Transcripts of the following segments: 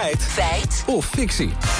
Feit. Feit. Of fictie.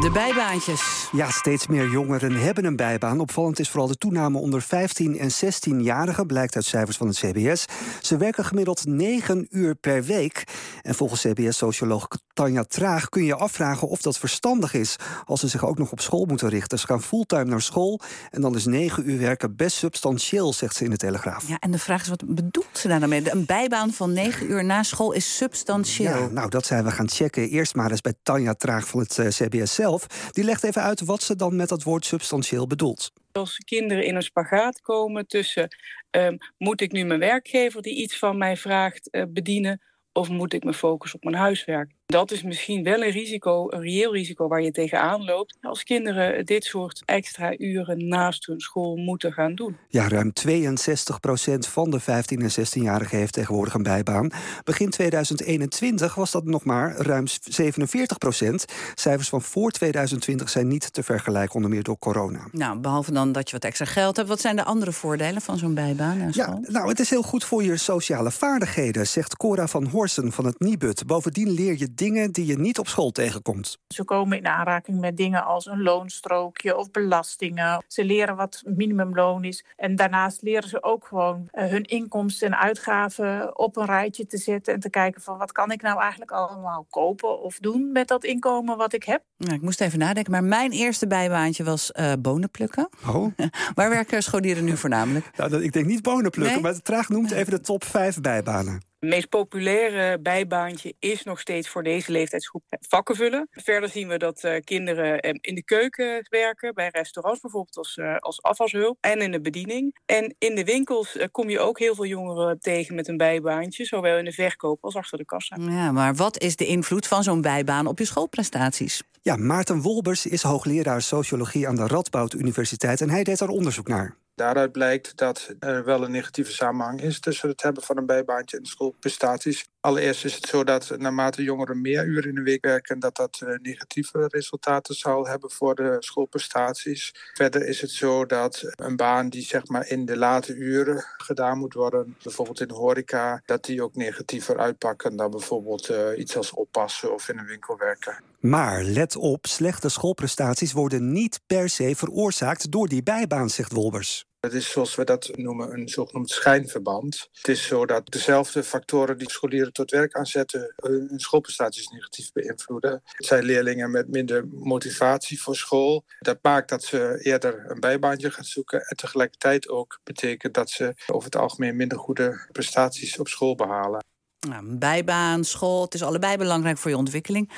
De bijbaantjes. Ja, steeds meer jongeren hebben een bijbaan. Opvallend is vooral de toename onder 15 en 16-jarigen, blijkt uit cijfers van het CBS. Ze werken gemiddeld 9 uur per week. En volgens CBS-socioloog Tanja Traag kun je afvragen of dat verstandig is als ze zich ook nog op school moeten richten. Ze gaan fulltime naar school en dan is 9 uur werken best substantieel, zegt ze in de Telegraaf. Ja, en de vraag is, wat bedoelt ze daar dan mee? Een bijbaan van 9 uur na school is substantieel. Ja, nou, dat zijn we gaan checken. Eerst maar eens bij Tanja Traag van het eh, CBS zelf. Die legt even uit wat ze dan met dat woord substantieel bedoelt. Als kinderen in een spagaat komen tussen... Um, moet ik nu mijn werkgever die iets van mij vraagt uh, bedienen... of moet ik me focussen op mijn huiswerk? Dat is misschien wel een risico, een reëel risico waar je tegenaan loopt... als kinderen dit soort extra uren naast hun school moeten gaan doen. Ja, ruim 62 procent van de 15- en 16-jarigen heeft tegenwoordig een bijbaan. Begin 2021 was dat nog maar ruim 47 procent. Cijfers van voor 2020 zijn niet te vergelijken, onder meer door corona. Nou, behalve dan dat je wat extra geld hebt... wat zijn de andere voordelen van zo'n bijbaan school? Ja, nou, het is heel goed voor je sociale vaardigheden... zegt Cora van Horsen van het Nibud. Bovendien leer je dingen die je niet op school tegenkomt. Ze komen in aanraking met dingen als een loonstrookje of belastingen. Ze leren wat minimumloon is. En daarnaast leren ze ook gewoon uh, hun inkomsten en uitgaven op een rijtje te zetten. En te kijken van wat kan ik nou eigenlijk allemaal kopen of doen met dat inkomen wat ik heb. Nou, ik moest even nadenken, maar mijn eerste bijbaantje was uh, bonen plukken. Oh. Waar werken scholieren nu voornamelijk? Nou, ik denk niet bonen plukken, Nee? maar het traag noemt even de top 5 bijbanen. Het meest populaire bijbaantje is nog steeds voor deze leeftijdsgroep vakken vullen. Verder zien we dat uh, kinderen uh, in de keuken werken, bij restaurants bijvoorbeeld als, uh, als afwashulp en in de bediening. En in de winkels kom je ook heel veel jongeren tegen met een bijbaantje, zowel in de verkoop als achter de kassa. Ja, maar wat is de invloed van zo'n bijbaan op je schoolprestaties? Ja, Maarten Wolbers is hoogleraar sociologie aan de Radboud Universiteit en hij deed daar onderzoek naar. Daaruit blijkt dat er wel een negatieve samenhang is tussen het hebben van een bijbaantje en schoolprestaties. Allereerst is het zo dat naarmate jongeren meer uren in de week werken, dat dat uh, negatieve resultaten zal hebben voor de schoolprestaties. Verder is het zo dat een baan die zeg maar in de late uren gedaan moet worden, bijvoorbeeld in de horeca, dat die ook negatiever uitpakken dan bijvoorbeeld uh, iets als oppassen of in een winkel werken. Maar let op, slechte schoolprestaties worden niet per se veroorzaakt door die bijbaan, zegt Wolbers. Het is zoals we dat noemen een zogenoemd schijnverband. Het is zo dat dezelfde factoren die scholieren tot werk aanzetten hun schoolprestaties negatief beïnvloeden. Het zijn leerlingen met minder motivatie voor school. Dat maakt dat ze eerder een bijbaantje gaan zoeken en tegelijkertijd ook betekent dat ze over het algemeen minder goede prestaties op school behalen. Nou, bijbaan, school, het is allebei belangrijk voor je ontwikkeling.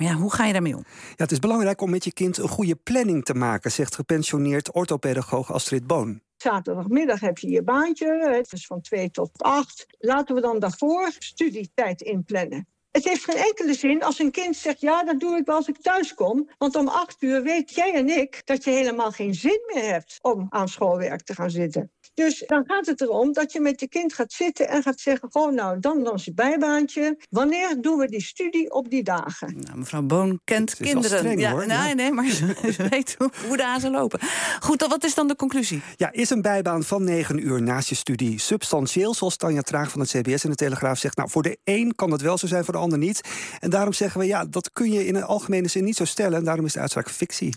Maar ja, hoe ga je daarmee om? Ja, het is belangrijk om met je kind een goede planning te maken, zegt gepensioneerd orthopedagoog Astrid Boon. Zaterdagmiddag heb je je baantje, het is van 2 tot 8. Laten we dan daarvoor studietijd inplannen. Het heeft geen enkele zin als een kind zegt... ja, dat doe ik wel als ik thuis kom. Want om acht uur weet jij en ik dat je helemaal geen zin meer hebt... om aan schoolwerk te gaan zitten. Dus dan gaat het erom dat je met je kind gaat zitten en gaat zeggen... gewoon nou, dan dan je bijbaantje. Wanneer doen we die studie op die dagen? Nou, mevrouw Boon kent kinderen. streng, ja, hoor. Nee, Ja. nee, maar ze, weet hoe, hoe de hazen lopen. Goed, dan, wat is dan de conclusie? Ja, is een bijbaan van 9 uur naast je studie substantieel, zoals Tanja Traag van het CBS in de Telegraaf zegt? Nou, voor de een kan dat wel zo zijn, voor de ander niet. En daarom zeggen we, ja, dat kun je in een algemene zin niet zo stellen. En daarom is de uitspraak fictie.